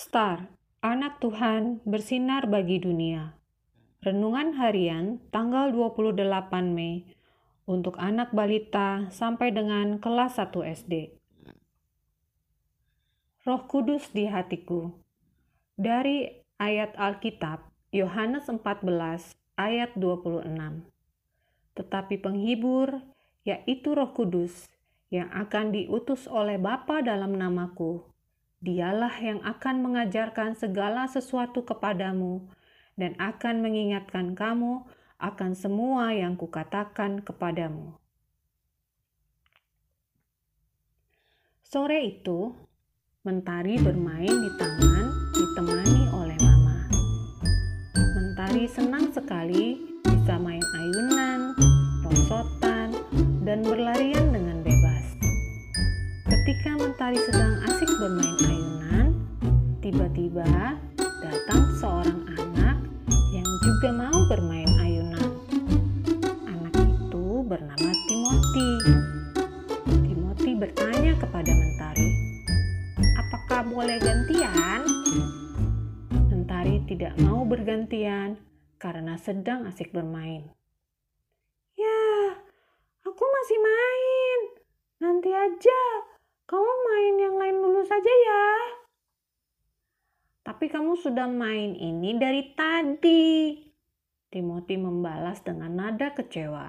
Star, anak Tuhan bersinar bagi dunia. Renungan harian tanggal 28 Mei untuk anak balita sampai dengan kelas 1 SD. Roh Kudus di hatiku. Dari ayat Alkitab Yohanes 14 ayat 26. Tetapi penghibur yaitu Roh Kudus yang akan diutus oleh Bapa dalam namaku Dialah yang akan mengajarkan segala sesuatu kepadamu dan akan mengingatkan kamu akan semua yang kukatakan kepadamu. Sore itu, Mentari bermain di taman ditemani oleh Mama. Mentari senang sekali bisa main ayunan, rosotan, dan berlarian dengan bebas. Ketika Mentari sedang asik bermain Tiba-tiba datang seorang anak yang juga mau bermain ayunan. Anak itu bernama Timothy. Timothy bertanya kepada Mentari, "Apakah boleh gantian?" Mentari tidak mau bergantian karena sedang asik bermain. "Ya, aku masih main. Nanti aja. Kamu main yang lain dulu saja ya." Tapi kamu sudah main ini dari tadi. Timothy membalas dengan nada kecewa.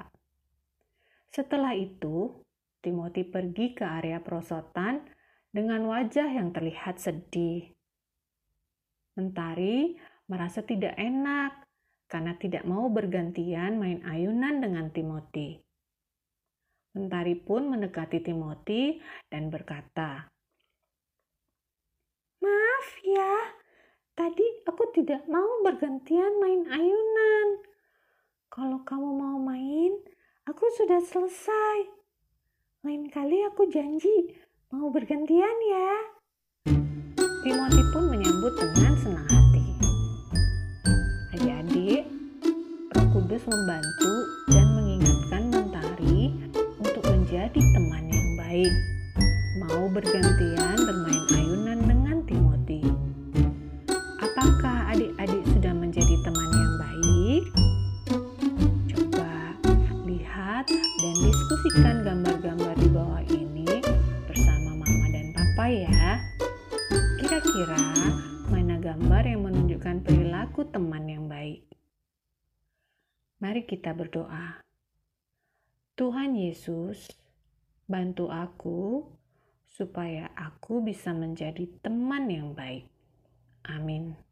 Setelah itu, Timothy pergi ke area perosotan dengan wajah yang terlihat sedih. Mentari merasa tidak enak karena tidak mau bergantian main ayunan dengan Timothy. Mentari pun mendekati Timothy dan berkata, "Maaf ya, Tadi aku tidak mau bergantian main ayunan. Kalau kamu mau main, aku sudah selesai. Lain kali aku janji mau bergantian ya. Timothy pun menyambut dengan senang hati. Adik-adik, Roh Kudus membantu dan mengingatkan Mentari untuk menjadi teman yang baik. Mau bergantian ya. Kira-kira mana gambar yang menunjukkan perilaku teman yang baik? Mari kita berdoa. Tuhan Yesus, bantu aku supaya aku bisa menjadi teman yang baik. Amin.